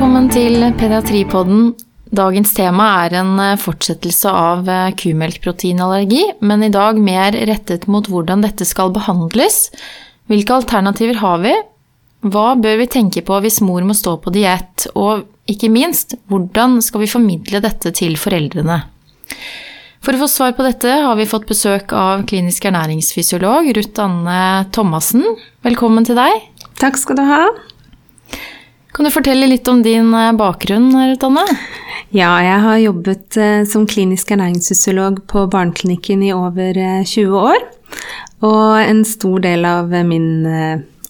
Velkommen til Pediatripodden. Dagens tema er en eh, fortsettelse av eh, kumelkproteinallergi, men i dag mer rettet mot hvordan dette skal behandles. Hvilke alternativer har vi? Hva bør vi tenke på hvis mor må stå på diett? Og ikke minst, hvordan skal vi formidle dette til foreldrene? For å få svar på dette har vi fått besøk av klinisk ernæringsfysiolog Ruth Anne Thomassen. Velkommen til deg. Takk skal du ha. Kan du fortelle litt om din eh, bakgrunn, Ruth Anne? Ja, jeg har jobbet eh, som klinisk ernæringsfysiolog på barneklinikken i over 20 eh, år. Og en stor del av min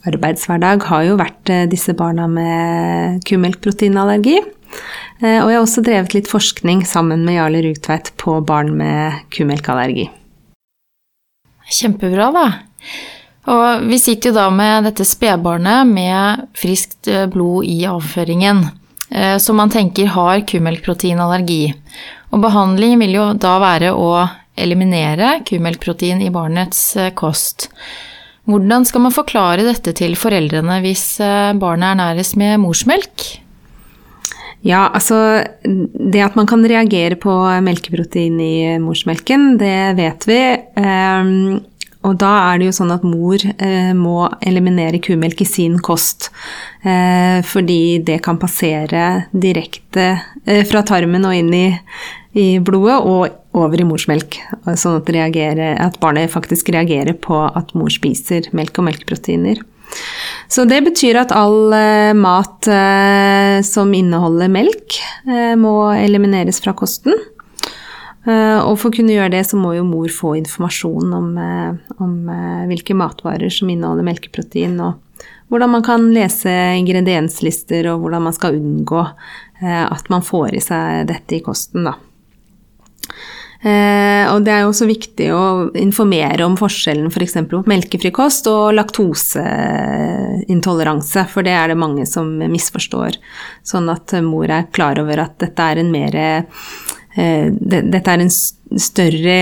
arbeidshverdag har jo vært disse barna med kumelkproteinallergi. Og jeg har også drevet litt forskning sammen med Jarle Rugtveit på barn med kumelkallergi. Kjempebra, da. Og vi sitter jo da med dette spedbarnet med friskt eh, blod i avføringen, eh, som man tenker har kumelkproteinallergi. Og behandling vil jo da være å eliminere kumelkprotein i barnets eh, kost. Hvordan skal man forklare dette til foreldrene hvis barnet ernæres med morsmelk? Ja, altså Det at man kan reagere på melkeprotein i morsmelken, det vet vi. Og da er det jo sånn at mor eh, må eliminere kumelk i sin kost. Eh, fordi det kan passere direkte eh, fra tarmen og inn i, i, blodet og over i morsmelk. Sånn at, at, barnet faktisk reagerer på at mor spiser melk og melkeproteiner. Så det betyr at all eh, mat eh, som inneholder melk, eh, må elimineres fra kosten. Eh, og for å kunne gjøre det, så må jo mor få informasjon om, eh, om, eh, hvilke matvarer som inneholder melkeprotein, og hvordan man kan lese ingredienslister, og hvordan man skal unngå at man får i seg dette i kosten, da. og det er jo også viktig å informere om forskjellen f.eks. For på melkefri kost og laktoseintoleranse, for det er det mange som misforstår. Sånn at mor er klar over at dette er en mer dette er en større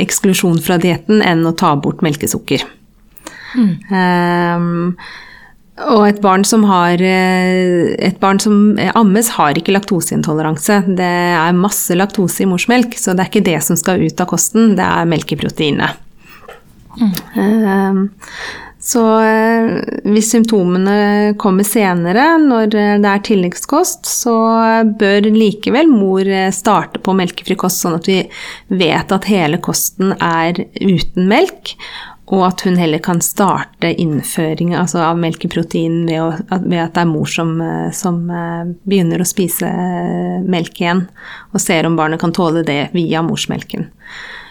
eksklusjon fra dietten enn å ta bort melkesukker. Mm. Um, og et barn som har eh, Et barn som ammes, har ikke laktoseintoleranse. Det er masse laktose i morsmelk, så det er ikke det som skal ut av kosten, det er melkeproteinet. Mm. Um, så eh, hvis symptomene kommer senere, når det er tilleggskost, så bør likevel mor eh, starte på melkefri kost, sånn at vi vet at hele kosten er uten melk. Og at hun heller kan starte innføring altså av melkeprotein ved, at det er mor som, eh, som, begynner å spise melk igjen, og ser om barnet kan tåle det via morsmelken.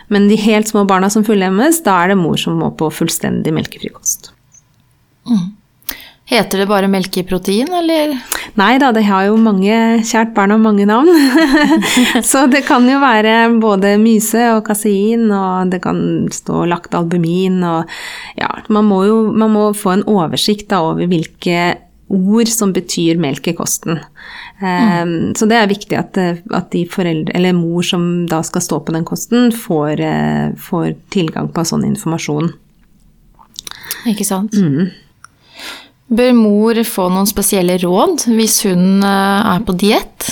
Men de helt små barna som fullemmes, da er det mor som må på fullstendig melkefri kost. Mm. Heter det bare melkeprotein, eller? Nei da, det har jo mange Kjært barn og mange navn. så det kan jo være både myse og kasein, og det kan stå laktalbumin og Ja, man må jo man må få en oversikt da, over hvilke ord som betyr melk i kosten. Mm. Så det er viktig at, at, de foreldre, eller mor som da skal stå på den kosten, får, eh, får tilgang på sånn informasjon. Ikke sant. Mm. Bør mor få noen spesielle råd hvis hun eh, er på diett?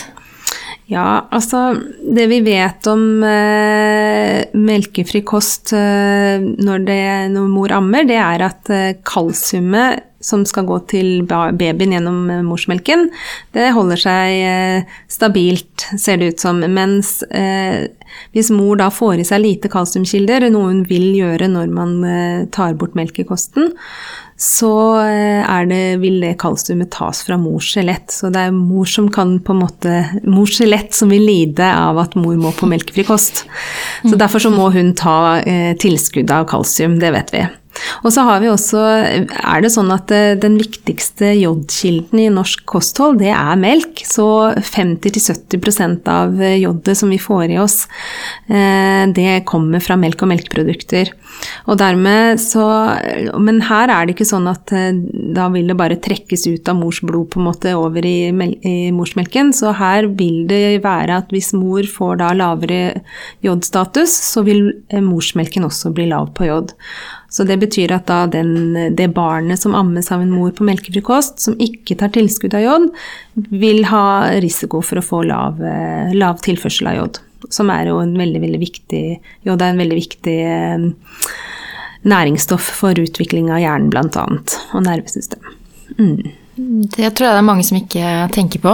Ja, altså Det vi vet om eh, melkefri kost eh, når, det, når, mor ammer, det er at eh, kalsiumet som skal gå til babyen gjennom eh, morsmelken, det holder seg eh, stabilt, ser det ut som. Mens eh, hvis mor da får i seg lite kalsiumkilder, noe hun vil gjøre når man tar bort melk i kosten, så det, vil det kalsiumet tas fra mors skjelett. Så det er mor som kan på en måte Mors skjelett som vil lide av at mor må på melkefri kost. Så mm. derfor så må hun ta eh, tilskudd av kalsium, det vet vi. Og så har vi også, er det sånn at eh, den viktigste jodkilden i norsk kosthold, det er melk. Så 50-70% av jodet som vi får i oss, eh, det kommer fra melk og melkeprodukter. Og dermed så Men her er det ikke sånn at eh, da vil det bare trekkes ut av mors blod på en måte over i, i morsmelken. Så her vil det være at hvis mor får da lavere jodstatus, så vil morsmelken også bli lav på jod. Så det betyr at da den, det barnet som ammes av en mor på melkefri kost, som ikke tar tilskudd av jod, vil ha risiko for å få lav, eh, lav tilførsel av jod. Som er jo en veldig, veldig viktig Jod er en veldig viktig eh, næringsstoff for utvikling av hjernen, annet, og nervesystem. Mm. Det tror jeg det er mange som ikke tenker på.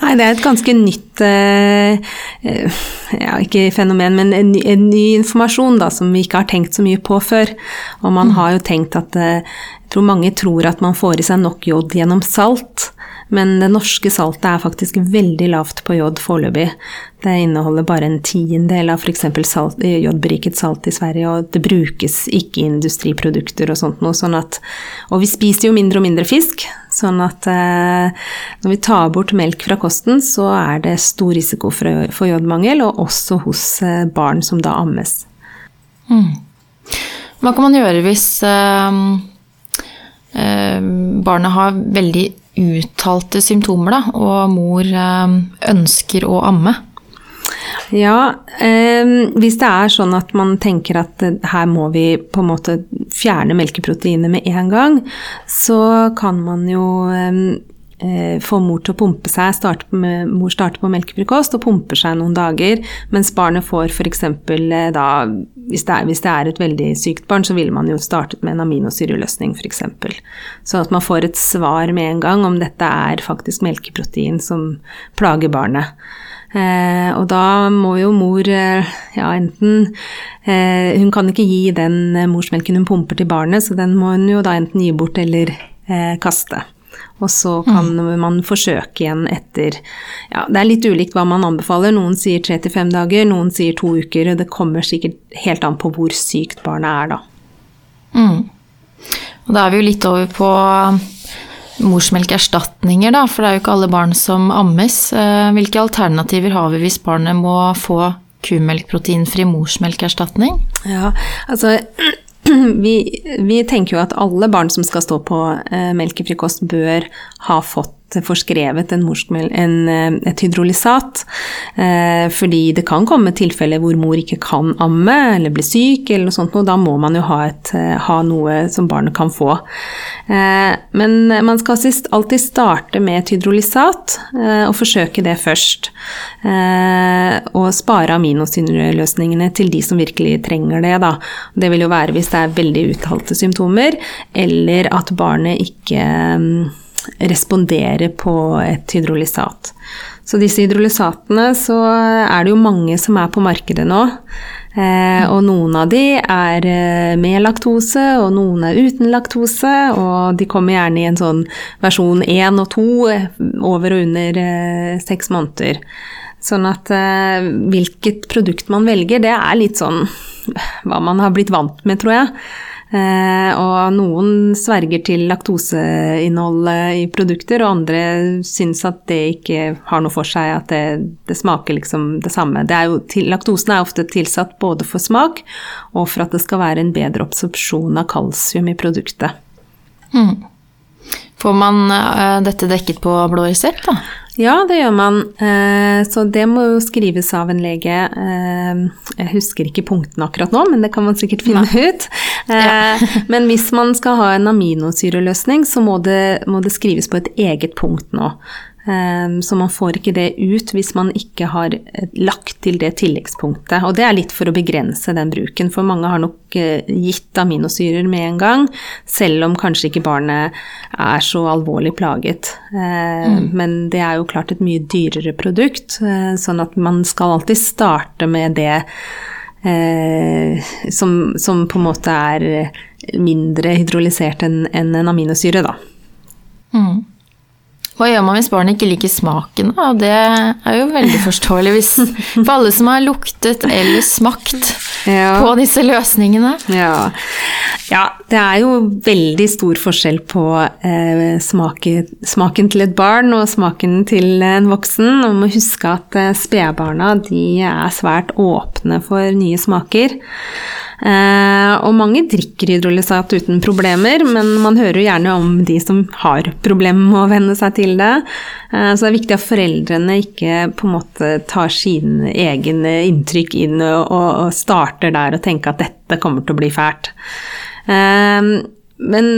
Nei, det er et ganske nytt eh, eh, Ja, ikke fenomen, men en, en, ny informasjon da, som vi ikke har tenkt så mye på før. Og man mm. har jo tenkt at eh, Jeg tror mange tror at man får i seg nok jod gjennom salt. Men det norske saltet er faktisk veldig lavt på jod foreløpig. Det inneholder bare en tiendedel av f.eks. jodberiket salt i Sverige, og det brukes ikke i industriprodukter og sånt noe. Sånn at, og vi spiser jo mindre og mindre fisk, sånn at eh, når vi tar bort melk fra kosten, så er det stor risiko for, for jodmangel, og også hos eh, barn som da ammes. Mm. Hva kan man gjøre hvis eh, eh barnet har veldig uttalte symptomer, da, og mor eh, ønsker å amme? Ja, eh, hvis det er sånn at man tenker at her må vi på en måte fjerne melkeproteinet med en gang, så kan man jo eh, få mor til å pumpe seg. Starte med, mor starter på melkefrikost og pumper seg noen dager, mens barnet får f.eks. Eh, da hvis det, er, hvis det, er, et veldig sykt barn, så ville man jo startet med en aminosyreløsning f.eks. Sånn at man får et svar med en gang om dette er faktisk melkeprotein som plager barnet. Eh, og da må jo mor eh, ja, enten eh, Hun kan ikke gi den morsmelken hun pumper til barnet, så den må hun jo da enten gi bort eller kaste. Og så kan mm. man forsøke igjen etter Ja, det er litt ulikt hva man anbefaler. Noen sier tre til fem dager, noen sier to uker. og Det kommer sikkert helt an på hvor sykt barnet er, da. Mm. Og da er vi jo litt over på morsmelkerstatninger, da, for det er jo ikke alle barn som ammes. Eh, hvilke alternativer har vi hvis barnet må få kumelkproteinfri morsmelkerstatning? Ja, altså vi, vi, tenker jo at alle barn som skal stå på eh, melkefri bør ha fått forskrevet en eh, et hydrolysat. Eh, fordi det kan komme tilfeller hvor mor ikke kan amme eller bli syk, eller noe sånt, og da må man jo ha, et, eh, ha noe som barnet kan få. Men man skal alltid starte med et hydrolysat, og forsøke det først. Og spare aminosyreløsningene til de som virkelig trenger det. Da. Det vil jo være hvis det er veldig uttalte symptomer, eller at barnet ikke mm, respondere på et hydrolysat. Så disse hydrolysatene så er det jo mange som er på markedet nå. Eh, og noen av de er eh, med laktose, og noen er uten laktose. Og de kommer gjerne i en sånn versjon 1 og 2, eh, over og under eh, seks måneder. Sånn at eh, hvilket produkt man velger, det er litt sånn hva man har blitt vant med, tror jeg. Eh, og noen sverger til laktoseinnholdet i produkter, og andre syns at det ikke har noe for seg, at det, det smaker liksom det samme. Det er jo, laktosen er ofte tilsatt både for smak og for at det skal være en bedre absorpsjon av kalsium i produktet. Mm. Får man uh, dette dekket på blå resept, da? Ja, det gjør man. Uh, så det må jo skrives av en lege. Uh, jeg husker ikke punktene akkurat nå, men det kan man sikkert finne Nei. ut. Ja. men hvis man skal ha en aminosyreløsning, så må det, må det skrives på et eget punkt nå. Ehm, så man får ikke det ut hvis man ikke har eh, lagt til det tilleggspunktet. Og det er litt for å begrense den bruken, for mange har nok eh, gitt aminosyrer med en gang, selv om kanskje ikke barnet er så alvorlig plaget. Ehm, mm. Men det er jo klart et mye dyrere produkt, eh, sånn at man skal alltid starte med det som, som på en måte er mindre hydrolysert enn en aminosyre, da. Mm. Hva gjør man hvis barnet ikke liker smaken? Og Det er jo veldig forståelig hvis, for alle som har luktet eller smakt ja. på disse løsningene. Ja. ja. det er jo veldig stor forskjell på eh, smake, smaken til et barn og smaken til en voksen. Og må huske at eh, spedbarna er svært åpne for nye smaker. Eh, og mange drikker hydrolysat uten problemer, men man hører gjerne om de som har problemer med å venne seg til det. Eh, så det er viktig at foreldrene ikke på en måte tar sin egen inntrykk inn og, starter der og tenker at dette kommer til å bli fælt. Eh, men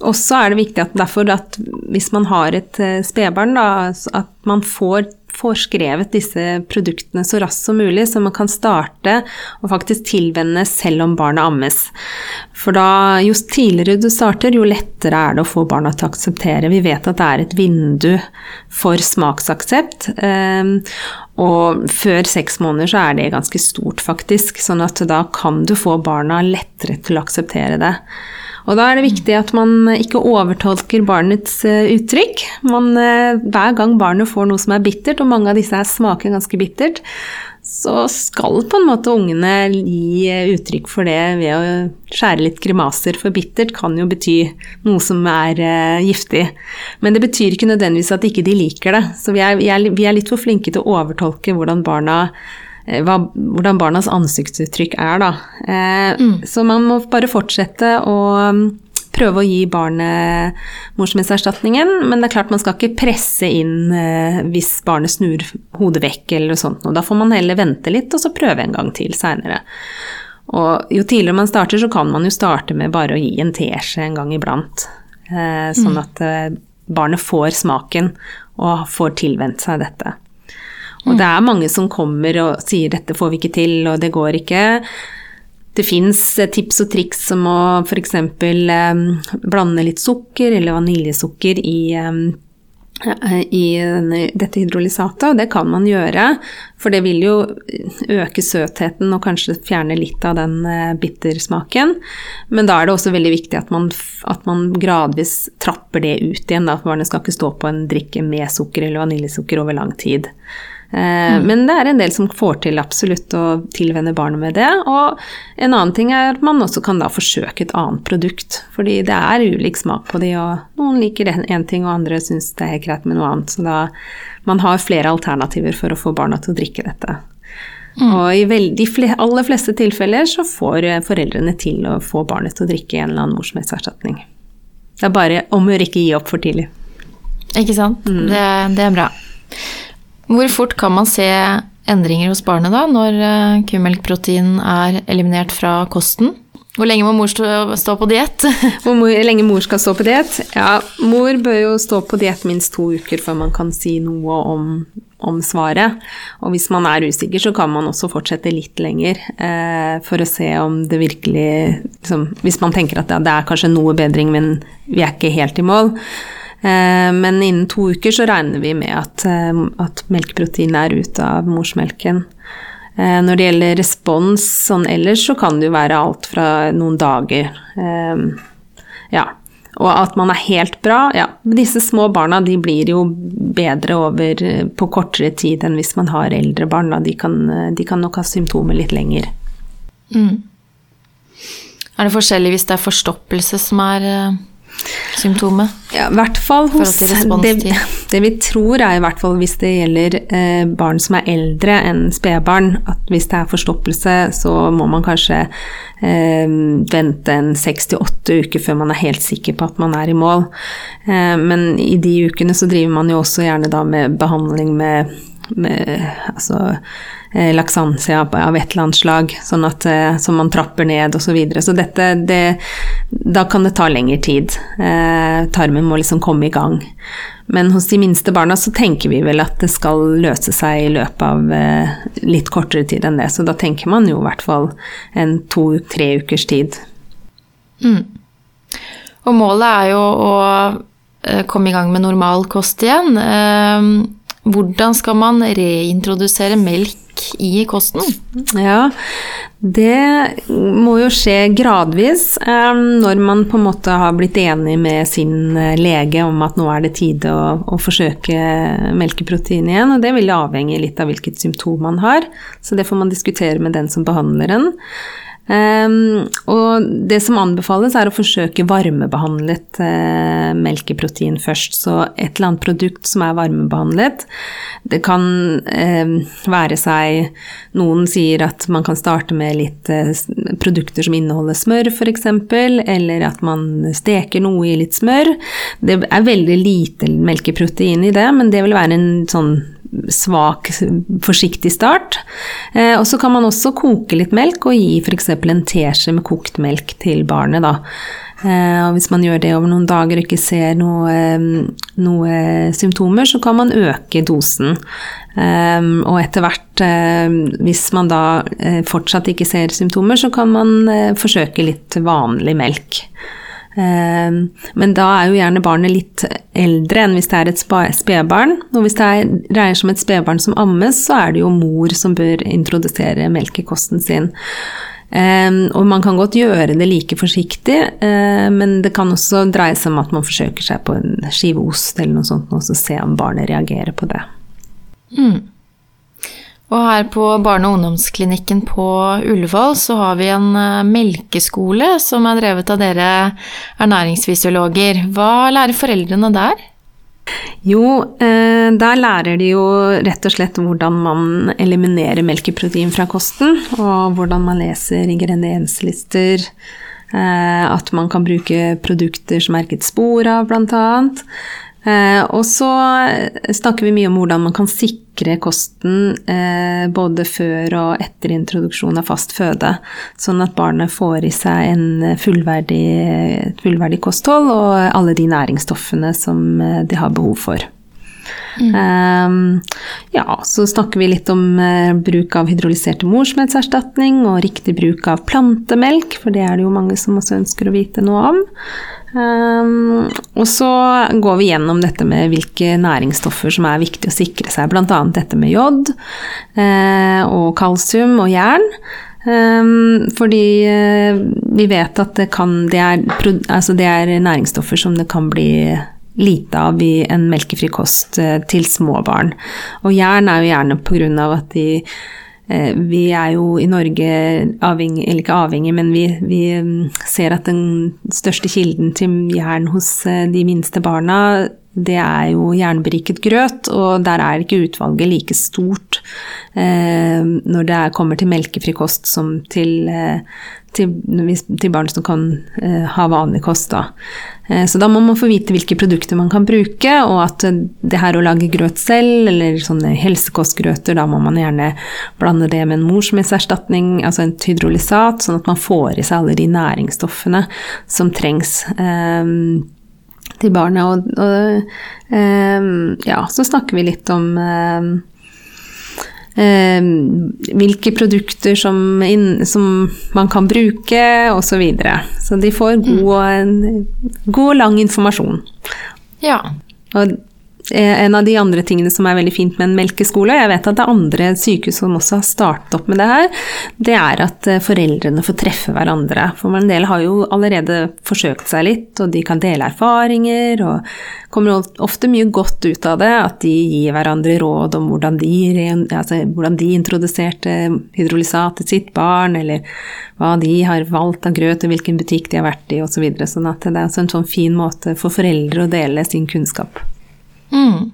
også er det viktig at derfor at hvis man har et spedbarn, at man får, får skrevet disse produktene så raskt som mulig, så man kan starte og faktisk tilvenne selv om barnet ammes. For da, jo tidligere du starter, jo lettere er det å få barna til å akseptere. Vi vet at det er et vindu for smaksaksept. Og før seks måneder så er det ganske stort, faktisk. Sånn at da kan du få barna lettere til å akseptere det. Og da er det viktig at man ikke overtolker barnets eh, uttrykk. Man, eh, hver gang barnet får noe som er bittert, og mange av disse smaker ganske bittert, så skal på en måte ungene gi uttrykk for det ved å skjære litt grimaser, for bittert kan jo bety noe som er uh, giftig. Men det betyr ikke nødvendigvis at ikke de liker det. Så vi er, vi er, vi er litt for flinke til å overtolke hvordan barna Eh, hva, hvordan barnas ansiktsuttrykk er, da. Uh, mm. Så man må bare fortsette å um, prøve å gi barnet morsmelkerstatningen, men det er klart man skal ikke presse inn eh, hvis barnet snur hodet vekk eller noe sånt. Da får man heller vente litt, og så prøve en gang til seinere. Og jo tidligere man starter, så kan man jo starte med bare å gi en teskje en gang iblant. Eh, sånn mm. at eh, barnet får smaken og får tilvent seg dette. Og det er mange som kommer og sier 'dette får vi ikke til', og 'det går ikke'. Det fins eh, tips og triks som å f.eks. Um, blande litt sukker eller vaniljesukker i, um, i dette hydrolysatet, og det kan man gjøre. For det vil jo øke søtheten og kanskje fjerne litt av den bittersmaken. Men da er det også veldig viktig at man, at man gradvis trapper det ut igjen. Da. Barnet skal ikke stå på en drikke med sukker eller vaniljesukker over lang tid. Eh, mm. Men det er en del som får til absolutt å tilvenne barnet med det. Og en annen ting er at man også kan da forsøke et annet produkt. Fordi det er ulik smak på de, og noen liker én ting, og andre syns det er greit med noe annet. Så da man har flere alternativer for å få barna til å drikke dette. Mm. Og i de aller fleste tilfeller så får eh, foreldrene til å få barnet til å drikke en eller annen morsmelkerstatning. Det er bare om å ikke gi opp for tidlig. Ikke sant. Mm. Det, det er bra. Hvor fort kan man se endringer hos barnet da, når eh, kumelkprotein er eliminert fra kosten? Hvor lenge må mor stå på diett? Hvor lenge mor skal stå på diett? Ja, mor bør jo stå på diett minst to uker før man kan si noe om, om, svaret. Og hvis man er usikker, så kan man også fortsette litt lenger eh, for å se om det virkelig liksom, Hvis man tenker at ja, det er kanskje noe bedring, men vi er ikke helt i mål, men innen to uker så regner vi med at, eh, at melkeproteinet er ute av morsmelken. Eh, når det gjelder respons sånn ellers, så kan det jo være alt fra noen dager. Ja. Og at man er helt bra Ja, disse små barna de blir jo bedre over på kortere tid enn hvis man har eldre barn. De kan, de kan nok ha symptomer litt lenger. Mm. Er det forskjellig hvis det er forstoppelse som er symptomet? Ja, i hvert fall hos det, det, vi tror er i hvert fall hvis det gjelder eh, barn som er eldre enn spedbarn, at hvis det er forstoppelse, så må man kanskje eh, vente en seks til åtte uker før man er helt sikker på at man er i mål. Eh, men i de ukene så driver man jo også gjerne da med behandling med, med altså laksansia av et eller annet slag, sånn at, eh, som man trapper ned osv. Så, videre. så dette det, Da kan det ta lengre tid. Eh, tarmen må liksom komme i gang. Men hos de minste barna så tenker vi vel at det skal løse seg i løpet av eh, litt kortere tid enn det. Så da tenker man jo i hvert fall en to-tre ukers tid. Mm. Og målet er jo å eh, komme i gang med normal kost igjen. Hvordan skal man reintrodusere melk i kosten? Ja, det må jo skje gradvis når man på en måte har blitt enig med sin eh, lege om at nå er det tide å, å forsøke melkeprotein igjen. Og det vil avhenge litt av hvilket symptom man har, så det får man diskutere med den som behandler en. Um, og det som anbefales, er å forsøke varmebehandlet uh, melkeprotein først. Så et eller annet produkt som er varmebehandlet. Det kan uh, være seg Noen sier at man kan starte med litt uh, produkter som inneholder smør, f.eks. Eller at man steker noe i litt smør. Det er veldig lite melkeprotein i det, men det vil være en sånn svak, forsiktig start. Eh, og så kan man også koke litt melk og gi f.eks. en teskje med kokt melk til barnet. da. Eh, og hvis man gjør det over noen dager og ikke ser noe, eh, noe symptomer, så kan man øke dosen. Um, og etter hvert, uh, hvis man da uh, fortsatt ikke ser symptomer, så kan man forsøke litt vanlig melk. Ehm, men da er jo gjerne barnet litt eldre enn hvis det er et spedbarn. Og hvis det er, dreier seg om et spedbarn som ammes, så er det jo mor som bør introdusere melkekosten sin. Um, og man kan godt gjøre det like forsiktig, uh, men det kan også dreie seg om at man forsøker seg på en skive ost eller noe sånt, og så se om barnet reagerer på det. Mm. Og her på barne- og ungdomsklinikken på Ullevål så har vi en eh, melkeskole som er drevet av dere ernæringsfysiologer. Hva lærer foreldrene der? Jo, eh, der lærer de jo rett og slett hvordan man eliminerer melkeprotein fra kosten, og hvordan man leser ingredienslister. Eh, at man kan bruke produkter som er ikke et spor av. Eh, og så snakker vi mye om hvordan man kan sikre kosten eh, både før og etter introduksjon av fast føde, sånn at barnet får i seg en fullverdig, fullverdig kosthold og alle de næringsstoffene som eh, de har behov for. Mm. Um, ja, så snakker vi litt om uh, bruk av hydrolyserte morsmelkerstatning og riktig bruk av plantemelk, for det er det jo mange som også ønsker å vite noe om. Um, og så går vi gjennom dette med hvilke næringsstoffer som er viktig å sikre seg, bl.a. dette med jod uh, og kalsium og jern. Um, fordi uh, vi vet at det, kan, det, er, altså det er næringsstoffer som det kan bli lite av i en melkefri kost uh, til små barn. Og jern er jo gjerne pga. at de Eh, vi er jo i Norge avhengig, eller ikke avhengig, men vi, vi, mm, ser at den største kilden til jern hos eh, de minste barna, det er jo jernberiket grøt, og der er ikke utvalget like stort eh, når det er, kommer til melkefri kost som til, eh, til, til barn som kan eh, ha vanlig kost. Da. Eh, så da må man få vite hvilke produkter man kan bruke, og at det her å lage grøt selv, eller sånne helsekostgrøter, da må man gjerne blande det med en morsmelkerstatning, altså en hydrolysat, sånn at man får i seg alle de næringsstoffene som trengs. Eh, til barnet. Og, og um, ja, så snakker vi litt om eh, eh, hvilke produkter som, inn, som, man kan bruke, osv. Så, videre. så de får god, mm. god lang informasjon. Ja. Og en av de andre tingene som er veldig fint med en melkeskole, jeg vet at det er andre sykehus som også har startet opp med det her, det er at eh, foreldrene får treffe hverandre. For en del har jo allerede forsøkt seg litt, og de kan dele erfaringer, og kommer ofte mye godt ut av det. At de gir hverandre råd om hvordan de, altså, hvordan de introduserte hydrolysat til sitt barn, eller hva de har valgt av grøt, og hvilken butikk de har vært i, osv. Så sånn at det er en sånn fin måte for foreldre å dele sin kunnskap. Mm.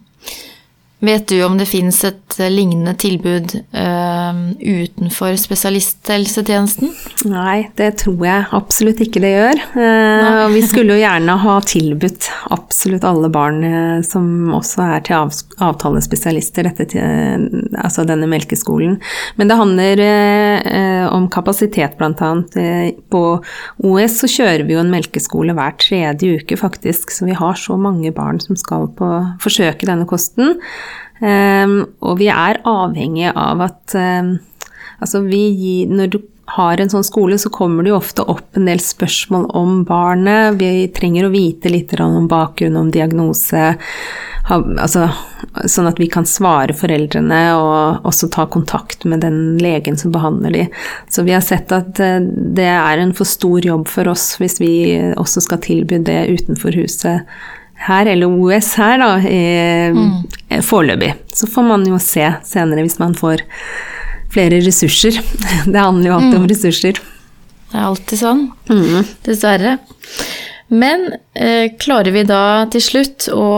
Vet du om det fins et eh, lignende tilbud uh, utenfor spesialisthelsetjenesten? Nei, det tror jeg absolutt ikke det gjør. Uh, vi skulle jo gjerne ha tilbudt absolutt alle barn uh, som også er til av, avtalespesialister, til, altså denne melkeskolen. Men det handler om kapasitet, bl.a. på OS så kjører vi jo en melkeskole hver tredje uke, faktisk. Så vi har så mange barn som skal på forsøke denne kosten. Um, og vi er avhengige av at um, Altså, gir Når du har en sånn skole, så kommer det jo ofte opp en del spørsmål om barnet. Vi trenger å vite litt om bakgrunn, om diagnose. Altså, sånn at vi kan svare foreldrene og også ta kontakt med den legen som behandler de. Så vi har sett at eh, det er en for stor jobb for oss hvis vi også skal tilby det utenfor huset her, eller OS her, da, mm. foreløpig. Så får man jo se senere hvis man får flere ressurser. Det handler jo alltid mm. om ressurser. Det er alltid sånn. Dessverre. Men eh, klarer vi da til slutt å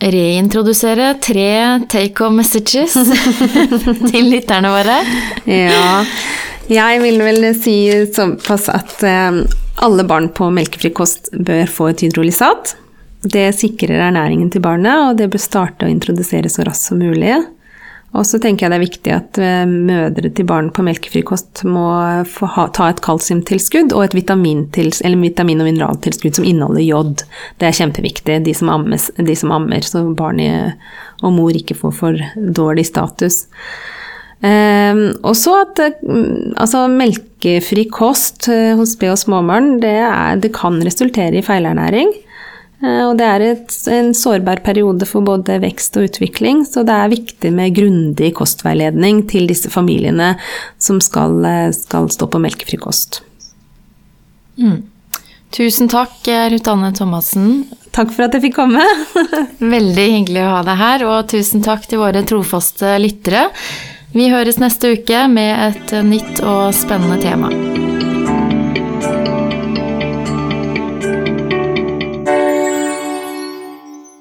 reintrodusere tre take home messages til lytterne våre? Ja, jeg vil vel si såpass at eh, alle barn på melkefri kost bør få et hydrolysat. Det sikrer ernæringen til barnet, og det bør starte å introdusere så raskt som mulig. Og så tenker jeg det er viktig at eh, mødre til barn på melkefri kost må ha, ta et kalsiumtilskudd og et eller vitamin- og mineraltilskudd som inneholder jod. Det er kjempeviktig, de som, ammes, de som ammer, så barnet og mor ikke får for dårlig status. Um, og så at um, altså melkefri kost uh, hos B- og småbarn, det, er, det, kan resultere i feilernæring. Uh, og det er et, en sårbar periode for både vekst og utvikling, så det er viktig med grundig kostveiledning til disse familiene som skal, uh, skal stå på melkefri kost. Mm. Tusen takk, Ruth Anne Thomassen. Takk for at jeg fikk komme. Veldig hyggelig å ha deg her, og tusen takk til våre trofaste lyttere. Vi høres neste uke med et nytt og spennende tema.